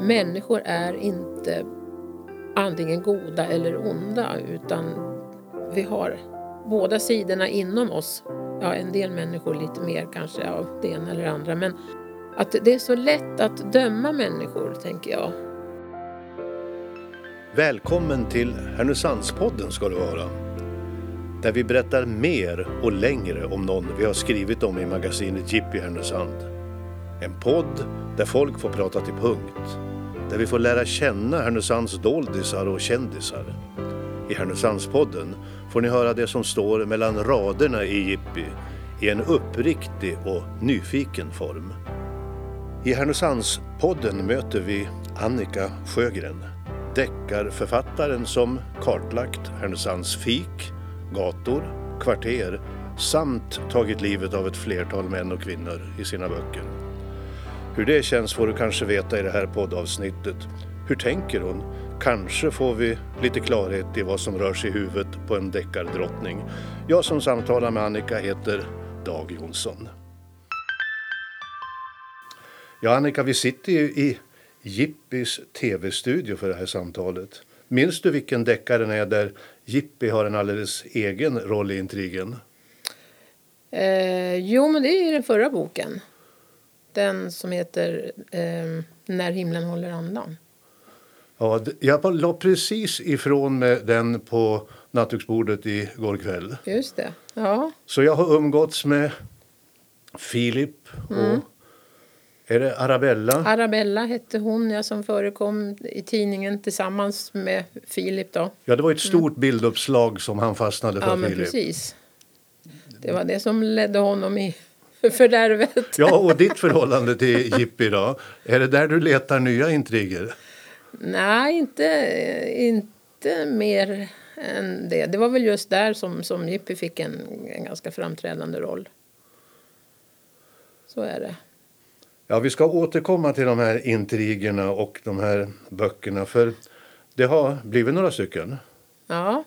människor är inte antingen goda eller onda utan vi har båda sidorna inom oss. Ja, en del människor lite mer kanske av det ena eller andra men att det är så lätt att döma människor, tänker jag. Välkommen till Härnösandspodden ska du vara. Där vi berättar mer och längre om någon vi har skrivit om i magasinet Jippi Härnösand. En podd där folk får prata till punkt. Där vi får lära känna Härnösands doldisar och kändisar. I Härnösandspodden får ni höra det som står mellan raderna i Jippi i en uppriktig och nyfiken form. I Härnösandspodden möter vi Annika Sjögren, deckarförfattaren som kartlagt Härnösands fik, gator, kvarter samt tagit livet av ett flertal män och kvinnor i sina böcker. Hur det känns får du kanske veta i det här poddavsnittet. Hur tänker hon? Kanske får vi lite klarhet i vad som rör sig i huvudet på en deckardrottning. Jag som samtalar med Annika heter Dag Jonsson. Ja, Annika, vi sitter ju i Jippis tv-studio för det här samtalet. Minns du vilken deckaren är där Jippi har en alldeles egen roll i intrigen? Eh, jo, men det är ju den förra boken. Den som heter eh, När himlen håller andan. Ja, jag la precis ifrån mig den på nattduksbordet igår kväll. Just det. Ja. Så jag har umgåtts med Filip och mm. Är det Arabella? Arabella hette hon ja, som förekom i tidningen tillsammans med Filip. Då. Ja, det var ett stort mm. bilduppslag som han fastnade för, ja, men Filip. Precis. Det var det som ledde honom i fördärvet. Ja, och ditt förhållande till Jippi då? Är det där du letar nya intriger? Nej, inte, inte mer än det. Det var väl just där som, som Jippi fick en, en ganska framträdande roll. Så är det. Ja, vi ska återkomma till de här intrigerna och de här böckerna för det har blivit några stycken. Ja.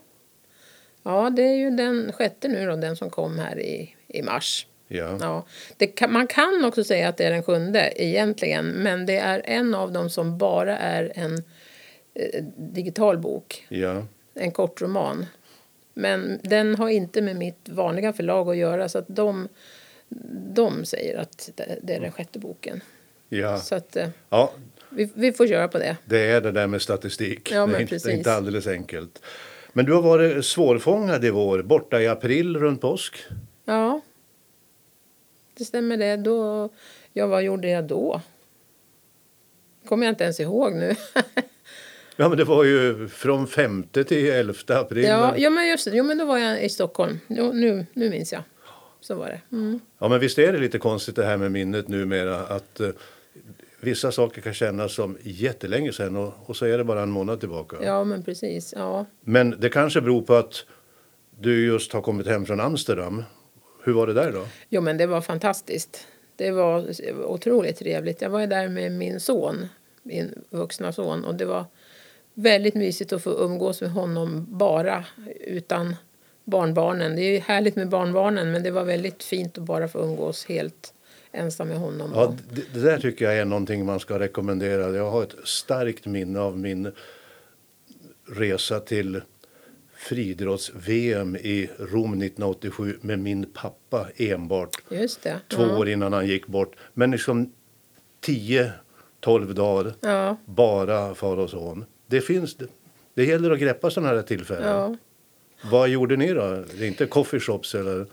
Ja, det är ju den sjätte nu då, den som kom här i, i mars. Ja. Ja. Kan, man kan också säga att det är den sjunde egentligen, men det är en av dem som bara är en eh, digital bok. Ja. En kort roman. Men den har inte med mitt vanliga förlag att göra så att de de säger att det är den sjätte boken. Ja. Så att, eh, ja. vi, vi får köra på det. Det är det där med statistik. Ja, det, är inte, det inte alldeles enkelt. Men du har varit svårfångad i vår, borta i april runt påsk. Ja, det stämmer det. Då, ja, vad gjorde jag då? kommer jag inte ens ihåg nu. ja, men det var ju från 5 till 11 april. Ja, ja men just det. Jo, men då var jag i Stockholm. Jo, nu, nu minns jag så var det. Mm. Ja, men visst är det lite konstigt det här med minnet numera att uh, vissa saker kan kännas som jättelänge sedan och, och, så är det bara en månad tillbaka. Ja, men precis. Ja. Men det kanske beror på att du just har kommit hem från Amsterdam. Hur var det där då? Jo, men det var fantastiskt. Det var otroligt trevligt. Jag var där med min son, min vuxna son och det var väldigt mysigt att få umgås med honom bara utan barnbarnen. Det är härligt med barnbarnen men det var väldigt fint att bara få umgås helt ensam med honom. Ja, det, det där tycker jag är någonting man ska rekommendera. Jag har ett starkt minne av min resa till friidrotts-VM i Rom 1987 med min pappa enbart. Just det. Två ja. år innan han gick bort. Men liksom 10-12 dagar ja. bara far och son. Det finns, det, det gäller att greppa sådana här tillfällen. Ja. Vad gjorde ni då? Inte coffeeshops eller?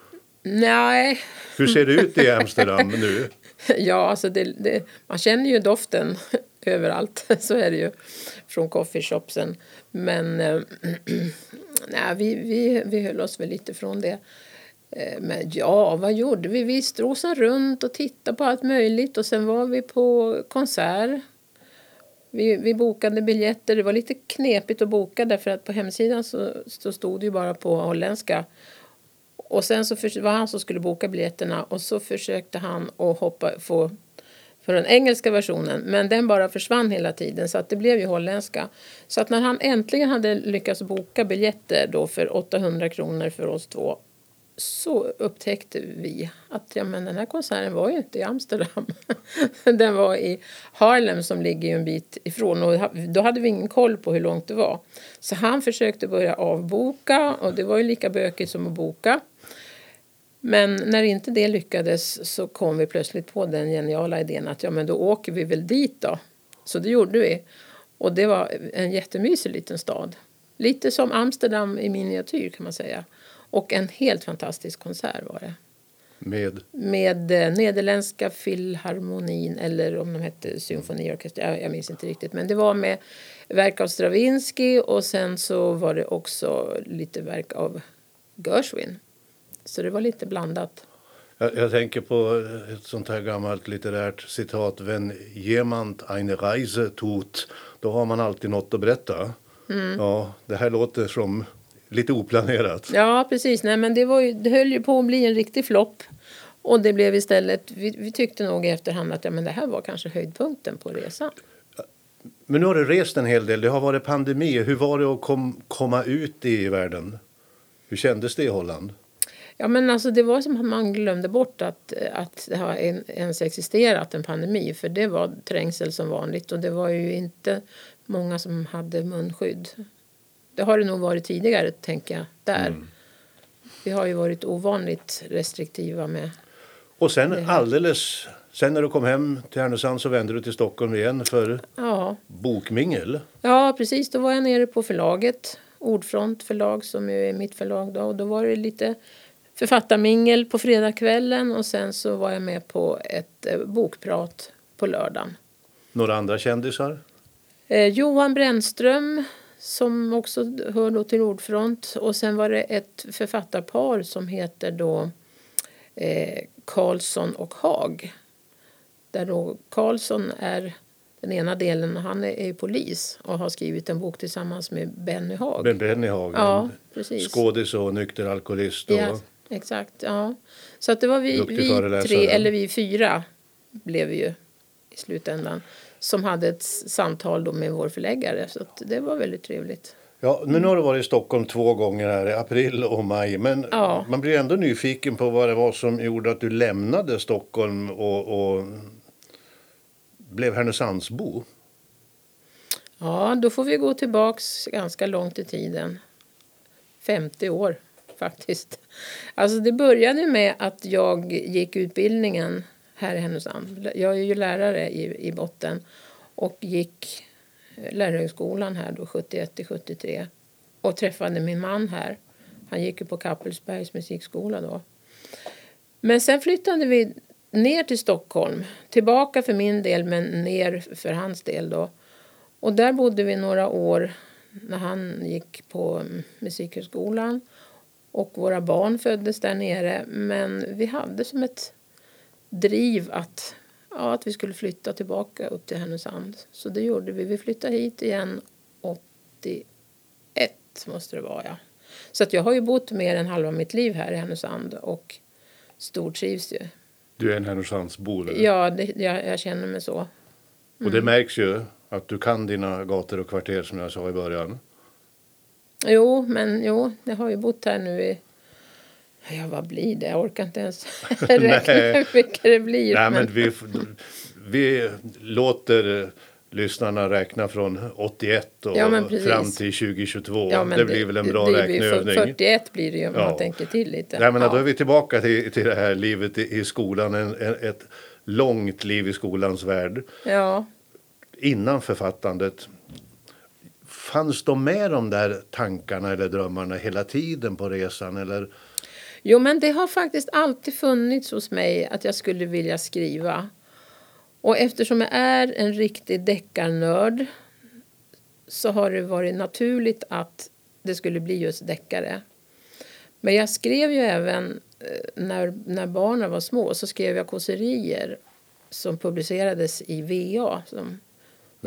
Nej. Hur ser det ut i Amsterdam nu? ja, alltså det, det, man känner ju doften överallt. Så är det ju från coffeeshopsen. Men äh, nej, vi, vi, vi höll oss väl lite från det. Eh, men ja, vad gjorde vi? Vi strosade runt och tittade på allt möjligt och sen var vi på konsert vi, vi bokade biljetter. Det var lite knepigt att boka därför att på hemsidan så, så stod det ju bara på holländska. Och sen så för, var han som skulle boka biljetterna och så försökte han att hoppa, få för den engelska versionen men den bara försvann hela tiden så att det blev ju holländska. Så att när han äntligen hade lyckats boka biljetter då för 800 kronor för oss två så upptäckte vi att ja, men den här konserten var ju inte i Amsterdam. den var i Harlem som ligger en bit ifrån och då hade vi ingen koll på hur långt det var. Så han försökte börja avboka och det var ju lika bökigt som att boka. Men när inte det lyckades så kom vi plötsligt på den geniala idén att ja men då åker vi väl dit då. Så det gjorde vi. Och det var en jättemysig liten stad. Lite som Amsterdam i miniatyr kan man säga. Och en helt fantastisk konsert var det. Med? Med eh, Nederländska filharmonin eller om de hette symfoniorkester. Jag, jag minns inte riktigt. Men det var med verk av Stravinsky och sen så var det också lite verk av Gershwin. Så det var lite blandat. Jag, jag, tänker på ett sånt här gammalt litterärt citat. Wenn jemand eine Reise tut, då har man alltid något att berätta. Mm. Ja, det här låter som lite oplanerat. Ja, precis. Nej, men det, var ju, det höll ju på att bli en riktig flopp. Och det blev istället, vi, vi tyckte nog i efterhand att ja, men det här var kanske höjdpunkten på resan. Men nu har du rest en hel del, det har varit pandemi. Hur var det att kom, komma ut i världen? Hur kändes det i Holland? Ja, men alltså, det var som att man glömde bort att, att det har ens existerat en pandemi. För det var trängsel som vanligt och det var ju inte många som hade munskydd. Det har det nog varit tidigare, tänker jag, där. Mm. Vi har ju varit ovanligt restriktiva med Och sen alldeles... Sen när du kom hem till Härnösand så vände du till Stockholm igen för ja. bokmingel. Ja, precis. Då var jag nere på förlaget, Ordfront förlag som är mitt förlag då. Och då var det lite författarmingel på fredagskvällen och sen så var jag med på ett eh, bokprat på lördagen. Några andra kändisar? Eh, Johan Brännström som också hör då till Ordfront och sen var det ett författarpar som heter då eh, Karlsson och Haag. Där då Karlsson är den ena delen, han är, är polis och har skrivit en bok tillsammans med Benny Haag. Ben Benny Haag, ja, precis. skådis och nykter alkoholist. Och... Ja, exakt. Ja. Så att det var vi, vi tre, eller vi fyra blev vi ju i slutändan som hade ett samtal då med vår förläggare. Så det var väldigt trevligt. Ja, men nu har du varit i Stockholm två gånger här i april och maj. Men ja. man blir ändå nyfiken på vad det var som gjorde att du lämnade Stockholm och, och blev Härnösandsbo. Ja, då får vi gå tillbaks ganska långt i tiden. 50 år faktiskt. Alltså det började med att jag gick utbildningen här i Härnösand. Jag är ju lärare i, i botten och gick eh, lärarhögskolan här då 71 till 73 och träffade min man här. Han gick ju på Kappelsbergs musikskola då. Men sen flyttade vi ner till Stockholm. Tillbaka för min del, men ner för hans del då. Och där bodde vi några år när han gick på mm, Musikhögskolan. Och våra barn föddes där nere. Men vi hade som ett driv att, ja, att vi skulle flytta tillbaka upp till Härnösand. Så det gjorde vi. Vi flyttade hit igen 81 måste det vara. Ja. Så att jag har ju bott mer än halva mitt liv här i Härnösand och stortrivs ju. Du är en Härnösandsbo? Ja, det, jag, jag, känner mig så. Mm. Och det mm. märks ju att du kan dina gator och kvarter som jag sa i början. Jo, men jo, jag har ju bott här nu i Ja, vad blir det? Jag orkar inte ens räkna hur mycket det blir. Nej, men vi, vi låter lyssnarna räkna från 81 och ja, fram till 2022. Ja, det, det blir väl en bra det, räkneövning. 41 blir det ju om ja. man tänker till lite. Nej, men. Då är vi tillbaka till, till det här livet i, i skolan. En, en, ett långt liv i skolans värld. Ja. Innan författandet. Fanns de med de där tankarna eller drömmarna hela tiden på resan? Eller Jo, men det har faktiskt alltid funnits hos mig att jag skulle vilja skriva. Och eftersom jag är en riktig deckarnörd så har det varit naturligt att det skulle bli just deckare. Men jag skrev ju även eh, när, när barnen var små så skrev jag kåserier som publicerades i VA. Som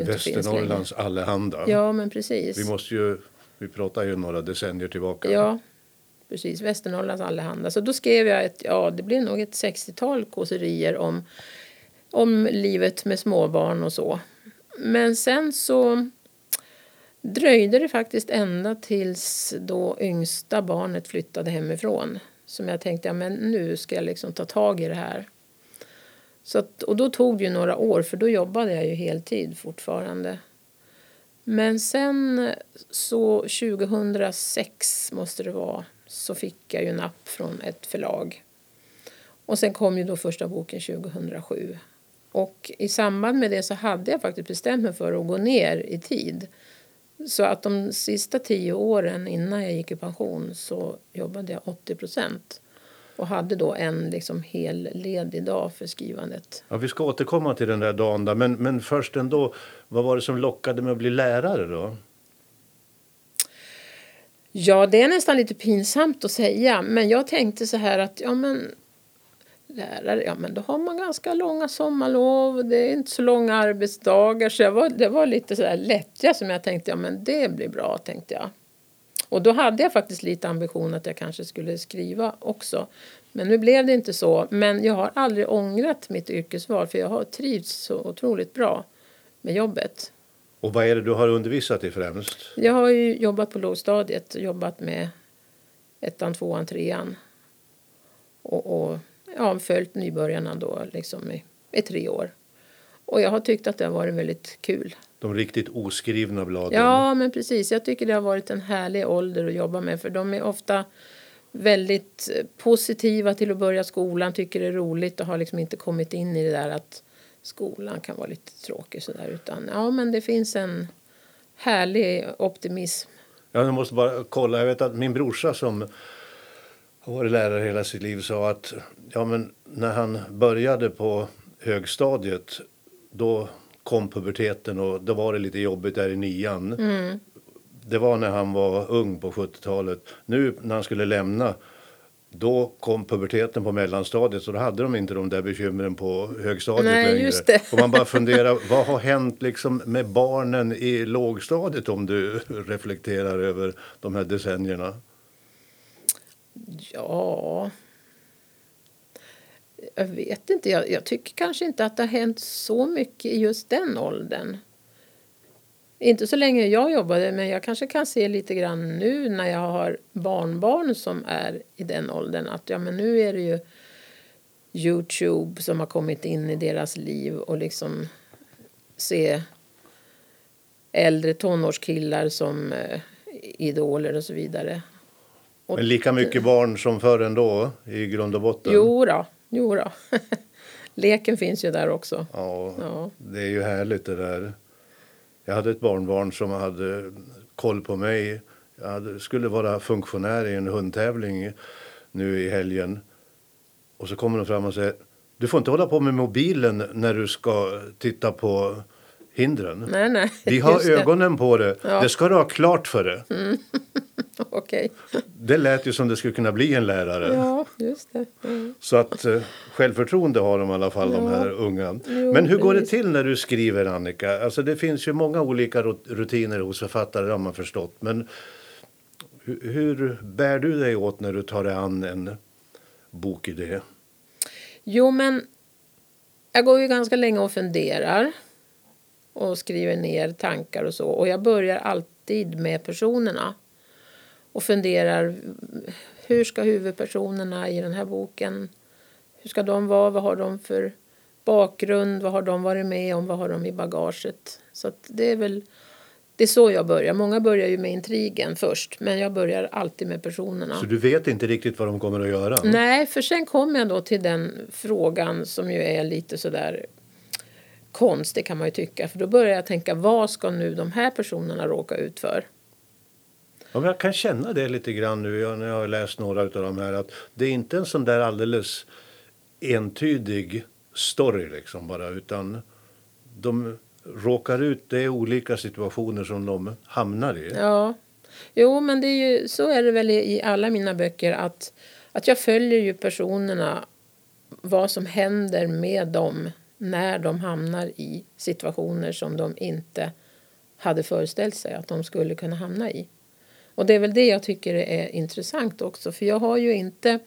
Västernorrlands Allehanda. Ja, men precis. Vi måste ju, vi pratar ju några decennier tillbaka. Ja, precis. Västernorrlands Allehanda. Så då skrev jag ett, ja det blev nog ett 60-tal kåserier om, om livet med småbarn och så. Men sen så dröjde det faktiskt ända tills då yngsta barnet flyttade hemifrån. som jag tänkte ja, men nu ska jag liksom ta tag i det här. Så att, och då tog det ju några år för då jobbade jag ju heltid fortfarande. Men sen så 2006 måste det vara så fick jag ju napp från ett förlag. Och sen kom ju då första boken 2007. Och i samband med det så hade jag faktiskt bestämt mig för att gå ner i tid. Så att de sista tio åren innan jag gick i pension så jobbade jag 80 procent och hade då en liksom hel ledig dag för skrivandet. Ja, vi ska återkomma till den där dagen, där. Men, men först ändå, vad var det som lockade med att bli lärare då? Ja, det är nästan lite pinsamt att säga, men jag tänkte så här att ja, men lärare, ja men då har man ganska långa sommarlov, det är inte så långa arbetsdagar, så var, det var lite så där lättja som jag tänkte, ja men det blir bra, tänkte jag. Och då hade jag faktiskt lite ambition att jag kanske skulle skriva också. Men nu blev det inte så. Men jag har aldrig ångrat mitt yrkesval för jag har trivts så otroligt bra med jobbet. Och vad är det du har undervisat i främst? Jag har jobbat på lågstadiet, jobbat med ettan, tvåan, trean. Och, och ja, följt nybörjarna då liksom i, i tre år. Och jag har tyckt att det har varit väldigt kul. De riktigt oskrivna bladen? Ja, men precis. Jag tycker det har varit en härlig ålder att jobba med för de är ofta väldigt positiva till att börja skolan, tycker det är roligt och har liksom inte kommit in i det där att skolan kan vara lite tråkig sådär utan ja men det finns en härlig optimism. Ja, jag måste bara kolla. Jag vet att min brorsa som har varit lärare hela sitt liv sa att ja, men när han började på högstadiet då kom puberteten och då var det lite jobbigt där i nian. Mm. Det var när han var ung på 70-talet. Nu när han skulle lämna då kom puberteten på mellanstadiet så då hade de inte de där bekymren på högstadiet Nej, längre. Och man bara funderar, vad har hänt liksom med barnen i lågstadiet om du reflekterar över de här decennierna? Ja... Jag vet inte. Jag, jag, tycker kanske inte att det har hänt så mycket i just den åldern. Inte så länge jag jobbade, men jag kanske kan se lite grann nu när jag har barnbarn som är i den åldern att ja, men nu är det ju Youtube som har kommit in i deras liv och liksom se äldre tonårskillar som eh, idoler och så vidare. Och men lika mycket barn som förr ändå i grund och botten? Jo då, jo då. Leken finns ju där också. Ja, ja, det är ju härligt det där. Jag hade ett barnbarn som hade koll på mig. Jag hade, skulle vara funktionär i en hundtävling nu i helgen. Och så kommer de fram och säger du får inte hålla på med mobilen när du ska titta på hindren. Nej, nej. Vi har ögonen på det. Ja. Det ska du ha klart för det. Mm. okay. Det lät ju som det skulle kunna bli en lärare. Ja, just det. Mm. Så att eh, självförtroende har de i alla fall, ja. de här unga. Jo, Men hur går det till när du skriver, Annika? Alltså det finns ju många olika rutiner hos författare, har man förstått. Men hur, hur bär du dig åt när du tar dig an en bokidé? Jo, men jag går ju ganska länge och funderar och skriver ner tankar och så. Och jag börjar alltid med personerna och funderar hur ska huvudpersonerna i den här boken, hur ska de vara, vad har de för bakgrund, vad har de varit med om, vad har de i bagaget. Så det är väl det är så jag börjar. Många börjar ju med intrigen först, men jag börjar alltid med personerna. Så du vet inte riktigt vad de kommer att göra? Nej, för sen kommer jag då till den frågan som ju är lite sådär konstig kan man ju tycka. För då börjar jag tänka, vad ska nu de här personerna råka ut för? Ja, jag kan känna det lite grann nu när jag har läst några av de här. Att det är inte en sån där alldeles entydig story liksom bara. Utan de råkar ut, det är olika situationer som de hamnar i. Ja, jo men det är ju, så är det väl i alla mina böcker att, att jag följer ju personerna vad som händer med dem när de hamnar i situationer som de inte hade föreställt sig att de skulle kunna hamna i. Och det är väl det jag tycker är intressant också för jag har ju inte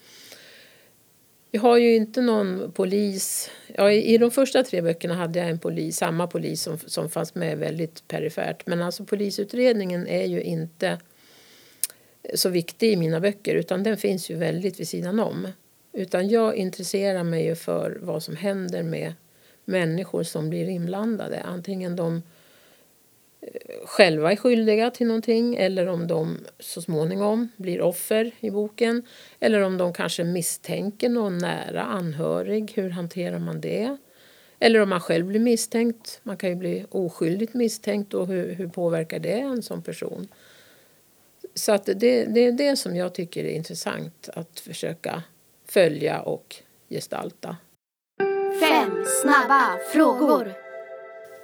jag har ju inte någon polis. Ja, i, de första tre böckerna hade jag en polis, samma polis som, som fanns med väldigt perifert. Men alltså polisutredningen är ju inte så viktig i mina böcker utan den finns ju väldigt vid sidan om. Utan jag intresserar mig ju för vad som händer med människor som blir inblandade. Antingen de själva är skyldiga till någonting eller om de så småningom blir offer i boken. Eller om de kanske misstänker någon nära anhörig. Hur hanterar man det? Eller om man själv blir misstänkt. Man kan ju bli oskyldigt misstänkt och hur, hur påverkar det en som person? Så att det, det är det som jag tycker är intressant att försöka följa och gestalta. Fem snabba frågor.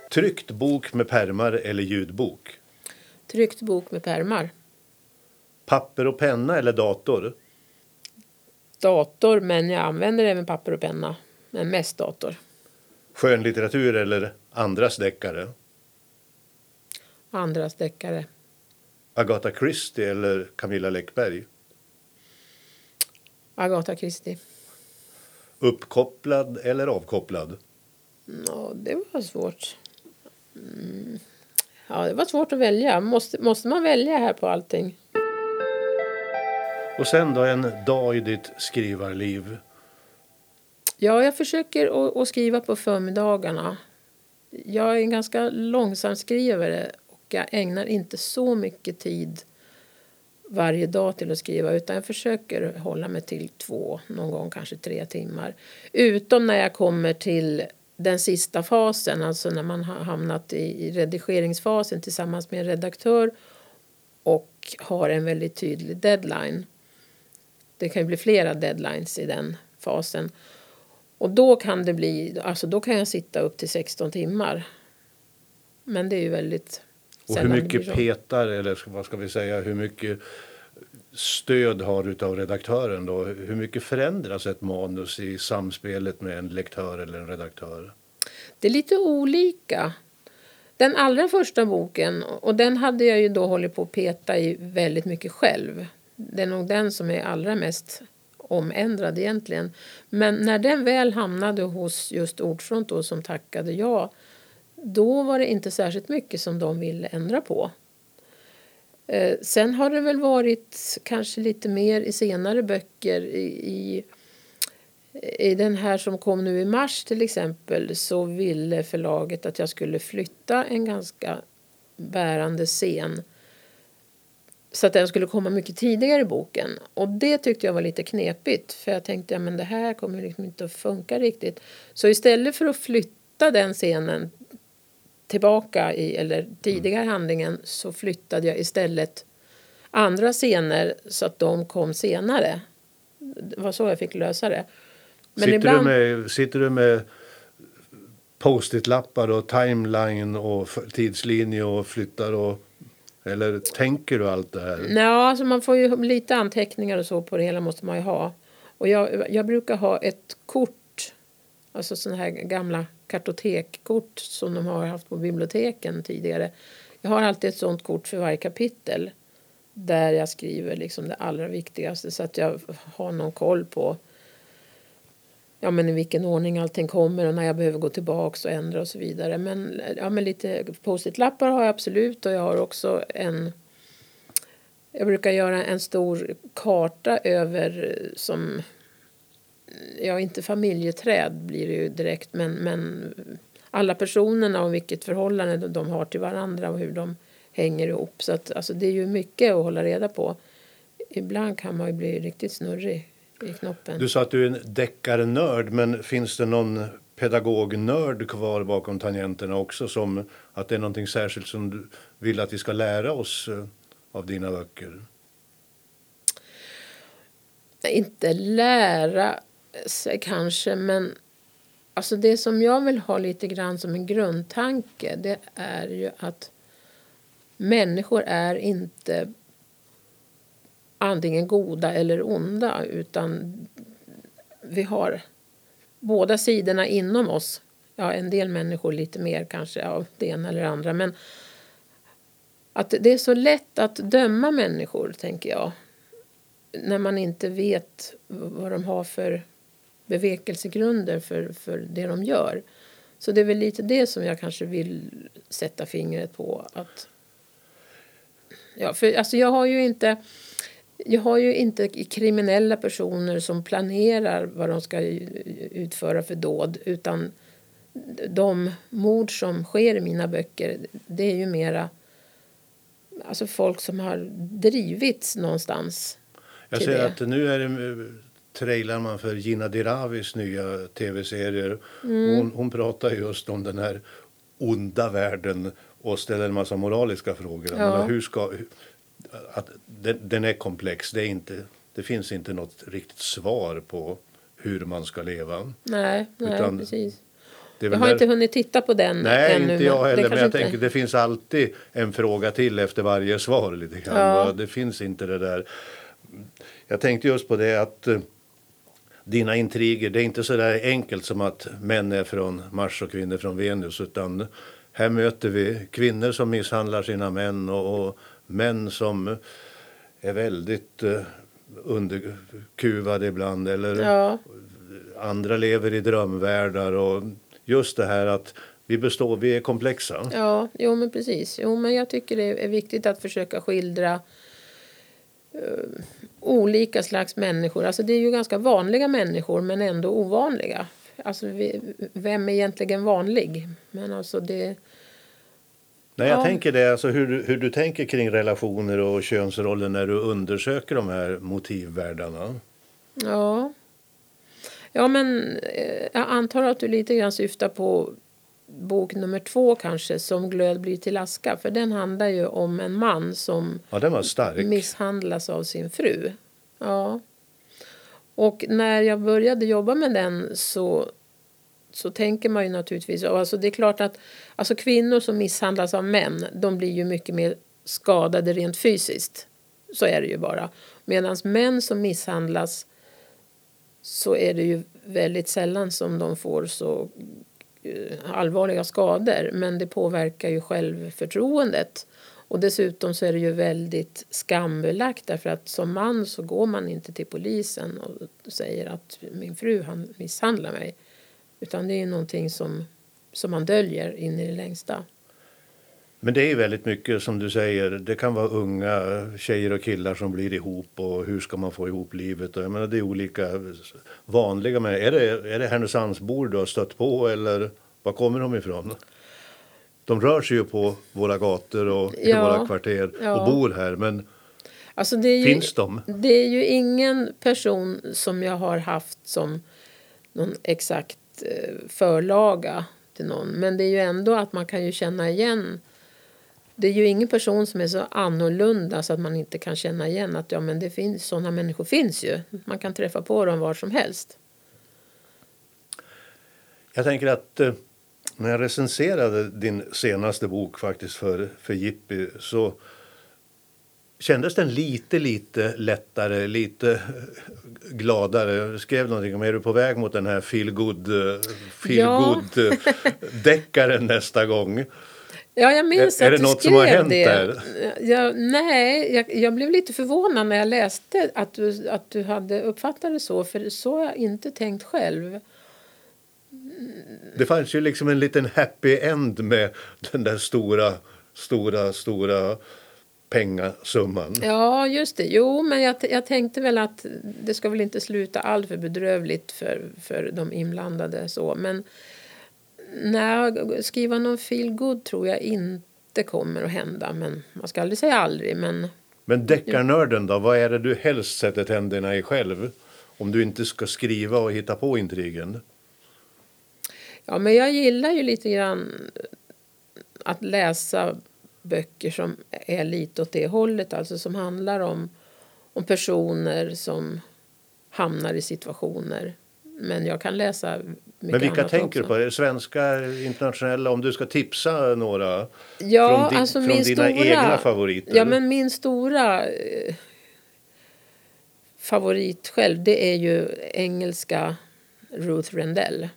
Tryckt bok med pärmar eller ljudbok? Tryckt bok med pärmar. Papper och penna eller dator? Dator, men jag använder även papper och penna. Men mest dator. Skönlitteratur eller andras deckare? Andras deckare. Agatha Christie eller Camilla Läckberg? Agatha Christie. Uppkopplad eller avkopplad? Ja, det var svårt. Mm. Ja, det var svårt att välja. Måste, måste man välja här på allting? Och sen då en dag i ditt skrivarliv? Ja, jag försöker att, att skriva på förmiddagarna. Jag är en ganska långsam skrivare och jag ägnar inte så mycket tid varje dag till att skriva utan jag försöker hålla mig till två, någon gång kanske tre timmar. Utom när jag kommer till den sista fasen, alltså när man har hamnat i redigeringsfasen tillsammans med en redaktör och har en väldigt tydlig deadline. Det kan ju bli flera deadlines i den fasen. Och då kan det bli, alltså då kan jag sitta upp till 16 timmar. Men det är ju väldigt Och hur mycket petar, eller vad ska vi säga, hur mycket stöd har av redaktören då? Hur mycket förändras ett manus i samspelet med en lektör eller en redaktör? Det är lite olika. Den allra första boken, och den hade jag ju då hållit på att peta i väldigt mycket själv. Det är nog den som är allra mest omändrad egentligen. Men när den väl hamnade hos just Ordfront då, som tackade ja, då var det inte särskilt mycket som de ville ändra på. Eh, sen har det väl varit kanske lite mer i senare böcker. I, i, I den här som kom nu i mars till exempel så ville förlaget att jag skulle flytta en ganska bärande scen så att den skulle komma mycket tidigare i boken. Och det tyckte jag var lite knepigt för jag tänkte att ja, det här kommer liksom inte att funka riktigt. Så istället för att flytta den scenen tillbaka i, eller tidigare mm. handlingen så flyttade jag istället andra scener så att de kom senare. Det var så jag fick lösa det. Men sitter, ibland... du med, sitter du med post-it-lappar och timeline och tidslinje och flyttar och eller tänker du allt det här? Nej, alltså man får ju lite anteckningar och så på det hela måste man ju ha. Och jag, jag brukar ha ett kort, alltså sådana här gamla kartotekkort som de har haft på biblioteken tidigare. Jag har alltid ett sånt kort för varje kapitel där jag skriver liksom det allra viktigaste så att jag har någon koll på ja, men i vilken ordning allting kommer och när jag behöver gå tillbaka och ändra och så vidare. Men, ja, men lite post-it-lappar har jag absolut och jag har också en jag brukar göra en stor karta över som ja, inte familjeträd blir det ju direkt, men, men alla personerna och vilket förhållande de har till varandra och hur de hänger ihop. Så att, alltså, det är ju mycket att hålla reda på. Ibland kan man ju bli riktigt snurrig i knoppen. Du sa att du är en deckarnörd, men finns det någon pedagognörd kvar bakom tangenterna också? Som att det är någonting särskilt som du vill att vi ska lära oss eh, av dina böcker? Inte lära sig kanske, men alltså det som jag vill ha lite grann som en grundtanke det är ju att människor är inte antingen goda eller onda utan vi har båda sidorna inom oss. Ja, en del människor lite mer kanske av det ena eller andra men att det är så lätt att döma människor, tänker jag när man inte vet vad de har för bevekelsegrunder för, för det de gör. Så det är väl lite det som jag kanske vill sätta fingret på. Att, ja, för, alltså jag har ju inte jag har ju inte kriminella personer som planerar vad de ska utföra för dåd utan de mord som sker i mina böcker det är ju mera alltså folk som har drivits någonstans. Jag ser det. att nu är det trailar man för Gina Diravis nya tv-serier. Mm. Hon, hon pratar just om den här onda världen och ställer en massa moraliska frågor. Ja. Menar, hur ska, att den, den, är komplex. Det, är inte, det finns inte något riktigt svar på hur man ska leva. Nej, nej Utan precis. jag har där... inte hunnit titta på den Nej, ännu, inte jag heller. Men jag inte... tänker det finns alltid en fråga till efter varje svar. lite grann. Ja. Det finns inte det där. Jag tänkte just på det att uh, dina intriger, det är inte så där enkelt som att män är från Mars och kvinnor från Venus. Utan här möter vi kvinnor som misshandlar sina män och, och män som är väldigt uh, underkuvade ibland. Eller ja. andra lever i drömvärldar. Och just det här att vi består, vi är komplexa. Ja, jo men precis. Jo men jag tycker det är viktigt att försöka skildra uh, olika slags människor. Alltså det är ju ganska vanliga människor men ändå ovanliga. Alltså vi, vem är egentligen vanlig? Men alltså det Nej, jag ja. tänker det, alltså hur, hur du tänker kring relationer och könsroller när du undersöker de här motivvärldarna. Ja. Ja, men eh, jag antar att du lite grann syftar på bok nummer två kanske, Som glöd blir till aska. För den handlar ju om en man som ja, misshandlas av sin fru. Ja. Och när jag började jobba med den så så tänker man ju naturligtvis... Alltså det är klart att alltså kvinnor som misshandlas av män de blir ju mycket mer skadade rent fysiskt. Så är det ju bara. Medan män som misshandlas så är det ju väldigt sällan som de får så allvarliga skador. Men det påverkar ju självförtroendet. Och dessutom så är det ju väldigt skambelagt därför att som man så går man inte till polisen och säger att min fru han misshandlar mig. Utan det är någonting som, som man döljer in i det längsta. Men det är väldigt mycket som du säger. Det kan vara unga tjejer och killar som blir ihop och hur ska man få ihop livet? Och jag menar, det är olika vanliga. Men är det, är det Härnösandsbor du har stött på eller var kommer de ifrån? De rör sig ju på våra gator och i ja, våra kvarter ja. och bor här. Men alltså ju, finns de? Det är ju ingen person som jag har haft som någon exakt Eh, förlaga till någon. Men det är ju ändå att man kan ju känna igen det är ju ingen person som är så annorlunda så att man inte kan känna igen att ja, men det finns, sådana människor finns ju. Man kan träffa på dem var som helst. Jag tänker att eh, när jag recenserade din senaste bok faktiskt för, för Jippi så kändes den lite, lite lättare, lite gladare. Jag skrev någonting om är du på väg mot den här feel good, feel ja. good deckaren nästa gång. Ja, jag minns är, att är det något som har hänt det. där? Ja, nej, jag, jag, blev lite förvånad när jag läste att du, att du hade uppfattat det så, för så har jag inte tänkt själv. Det fanns ju liksom en liten happy end med den där stora, stora, stora pengasumman. Ja, just det. Jo, men jag, jag tänkte väl att det ska väl inte sluta alltför bedrövligt för, för de inblandade. Så. Men när skriva någon feel good tror jag inte kommer att hända. Men man ska aldrig säga aldrig. Men, men deckarnörden då? Vad är det du helst sätter tänderna i själv? Om du inte ska skriva och hitta på intrigen. Ja, men jag gillar ju lite grann att läsa böcker som är lite åt det hållet, alltså som handlar om, om personer som hamnar i situationer. Men jag kan läsa mycket Men vilka annat tänker du på? Svenska, internationella? Om du ska tipsa några ja, från, di, alltså från dina stora, egna favoriter? Ja, men min stora eh, favorit själv det är ju engelska Ruth Rendell.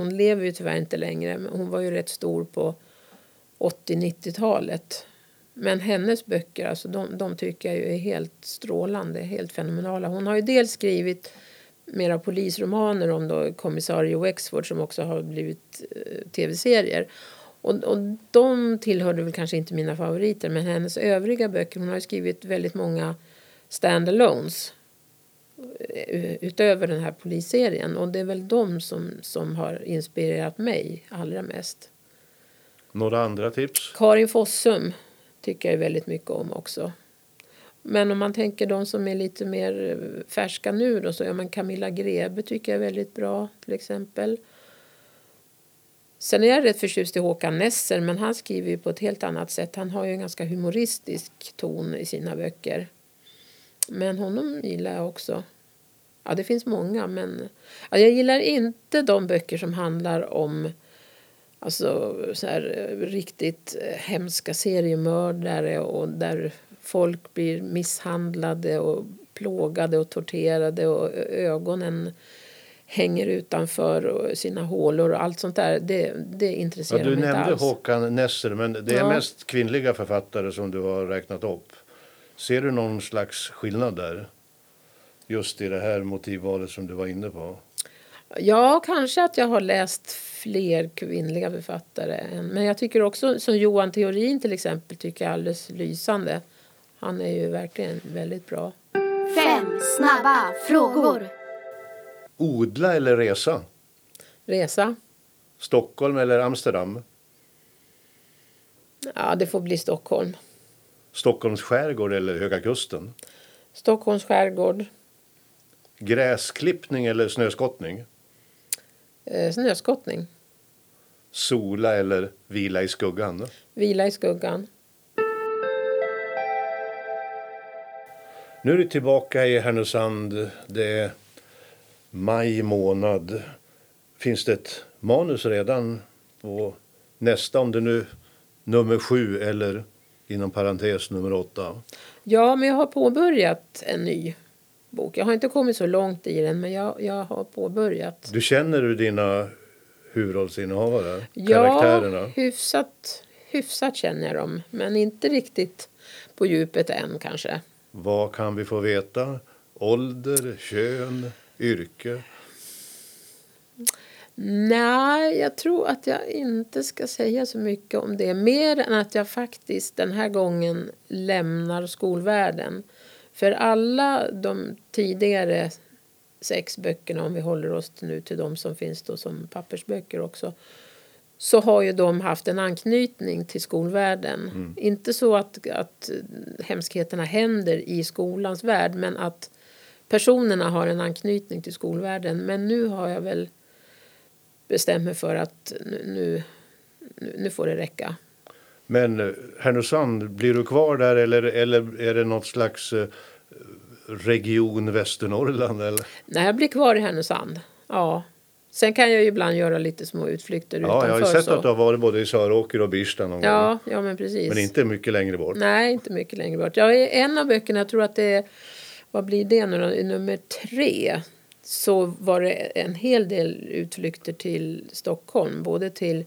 Hon lever ju tyvärr inte längre, men hon var ju rätt stor på 80-90-talet. Men hennes böcker, alltså de, de tycker jag är helt strålande, helt fenomenala. Hon har ju dels skrivit mera polisromaner om då kommissarie Wexford som också har blivit eh, tv-serier. Och, och de tillhörde väl kanske inte mina favoriter men hennes övriga böcker, hon har skrivit väldigt många standalones utöver den här polisserien. Och det är väl de som, som har inspirerat mig allra mest. Några andra tips? Karin Fossum tycker jag väldigt mycket om också. Men om man tänker de som är lite mer färska nu då så ja men Camilla Grebe tycker jag är väldigt bra till exempel. Sen är jag rätt förtjust i Håkan Nesser men han skriver ju på ett helt annat sätt. Han har ju en ganska humoristisk ton i sina böcker. Men honom gillar jag också. Ja, det finns många men ja, jag gillar inte de böcker som handlar om alltså så här riktigt hemska seriemördare och där folk blir misshandlade och plågade och torterade och ögonen hänger utanför sina hålor och allt sånt där. Det, det intresserar ja, du mig inte nämnde alls. Håkan Nesser, men det är Ja. mest kvinnliga författare som du har räknat upp. Ser du någon slags skillnad där? Just i det här motivvalet som du var inne på. Ja, kanske att jag har läst fler kvinnliga författare. än- Men jag tycker också, som Johan Theorin till exempel, tycker jag är alldeles lysande. Han är ju verkligen väldigt bra. Fem snabba frågor. Odla eller resa? Resa? Stockholm eller Amsterdam? Ja, det får bli Stockholm. Stockholms skärgård eller Höga kusten? Stockholms skärgård. Gräsklippning eller snöskottning? Eh, snöskottning. Sola eller vila i skuggan? Vila i skuggan. Nu är du tillbaka i Härnösand. Det är maj månad. Finns det ett manus redan på nästa, om det nu nummer sju eller inom parentes nummer åtta? Ja, men jag har påbörjat en ny bok. Jag har inte kommit så långt i den, men jag, jag har påbörjat. Du känner du dina huvudrollsinnehavare? Ja, Karaktärerna? hyfsat, hyfsat känner jag dem, men inte riktigt på djupet än kanske. Vad kan vi få veta? Ålder, kön, yrke? Nej, jag tror att jag inte ska säga så mycket om det. Mer än att jag faktiskt den här gången lämnar skolvärlden. För alla de tidigare sex böckerna, om vi håller oss nu till de som finns då som pappersböcker också, så har ju de haft en anknytning till skolvärlden. Inte så att, att hemskheterna händer i skolans värld, men att personerna har en anknytning till skolvärlden. Men nu har jag väl bestämt mig för att nu, nu, nu- får det räcka. Men eh, Härnösand, blir du kvar där eller, eller är det något slags eh, region Västernorrland? Eller? Nej, jag blir kvar i Härnösand. Ja. Sen kan jag ju ibland göra lite små utflykter Ja, utanför. jag har ju sett så. att du har varit både i Söråker och Birsta någon gång. Ja, ja, men precis. Men inte mycket längre bort. Nej, inte mycket längre bort. Jag är en av böckerna, jag tror att det är, vad blir det nu då? Nummer tre så var det en hel del utflykter till Stockholm. Både till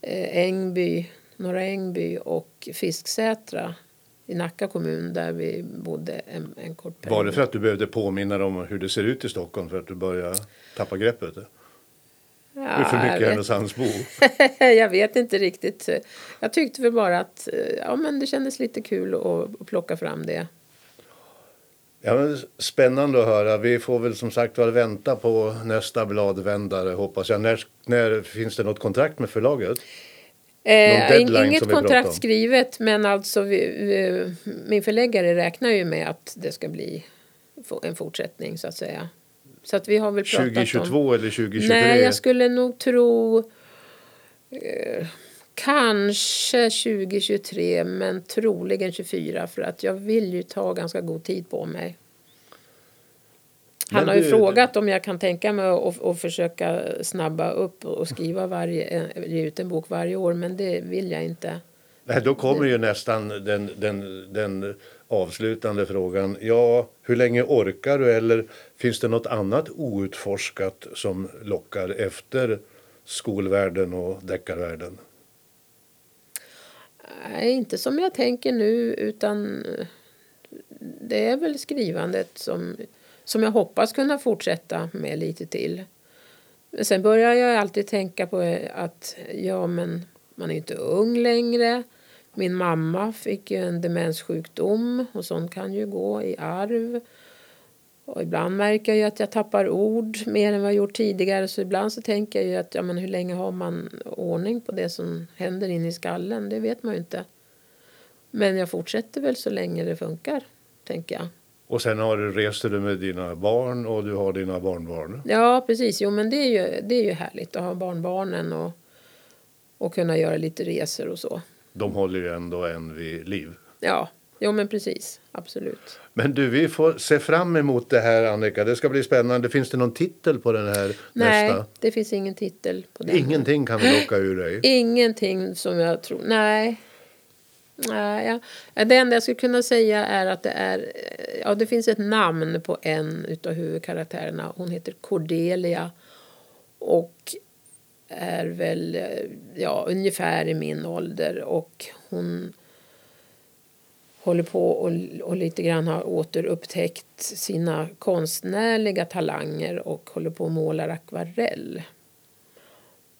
eh, Ängby, Norra Ängby och Fisksätra i Nacka kommun där vi bodde en, en kort period. Var det för att du behövde påminna dig om hur det ser ut i Stockholm för att du började tappa greppet? Ja, är för mycket Härnösandsbo. jag vet inte riktigt. Jag tyckte väl bara att eh, ja, men det kändes lite kul att, att plocka fram det. Ja, men spännande att höra. Vi får väl som sagt var vänta på nästa bladvändare hoppas jag. När, när finns det något kontrakt med förlaget? Eh, inget kontrakt om? skrivet men alltså vi, vi, min förläggare räknar ju med att det ska bli en fortsättning så att säga. Så att vi har väl pratat om... 2022 eller 2023? Nej, jag skulle nog tro eh, kanske 2023 men troligen 24 för att jag vill ju ta ganska god tid på mig. Han har ju frågat om jag kan tänka mig att, att försöka snabba upp och skriva varje, eh, ge ut en bok varje år men det vill jag inte. Nej, då kommer ju nästan den, den, den avslutande frågan. Ja, hur länge orkar du? Eller finns det något annat outforskat som lockar efter skolvärlden och deckarvärlden? Nej, inte som jag tänker nu utan eh, det är väl skrivandet som, som jag hoppas kunna fortsätta med lite till. Men sen börjar jag alltid tänka på eh, att ja, men man är inte ung längre. Min mamma fick ju en demenssjukdom och sånt kan ju gå i arv. Och ibland märker jag att jag tappar ord mer än vad jag gjort tidigare. Så ibland så tänker jag ju att ja, men hur länge har man ordning på det som händer inne i skallen? Det vet man ju inte. Men jag fortsätter väl så länge det funkar, tänker jag. Och sen har du, reser du med dina barn och du har dina barnbarn. Ja, precis. Jo, men det är ju, det är ju härligt att ha barnbarnen och, och kunna göra lite resor och så. De håller ju ändå en vid liv. Ja, jo, men precis. Absolut. Men du, vi får se fram emot det här Annika. Det ska bli spännande. Finns det någon titel på den här Nej, nästa? det finns ingen titel på den. Ingenting kan vi locka ur dig. Ingenting som jag tror... Nej. Nej, ja. Det enda jag skulle kunna säga är att det är... Ja, det finns ett namn på en utav huvudkaraktärerna. Hon heter Cordelia. Och är väl ja, ungefär i min ålder. Och hon håller på och, och lite grann har återupptäckt sina konstnärliga talanger och håller på och målar akvarell.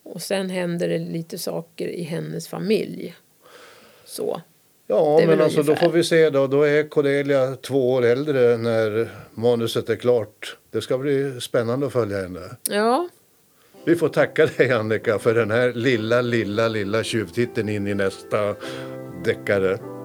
Och sen händer det lite saker i hennes familj. Så. Ja, men alltså då får vi se då. Då är Cordelia två år äldre när manuset är klart. Det ska bli spännande att följa henne. Ja, Vi får tacka dig Annika för den här lilla, lilla, lilla tjuvtitten in i nästa deckare.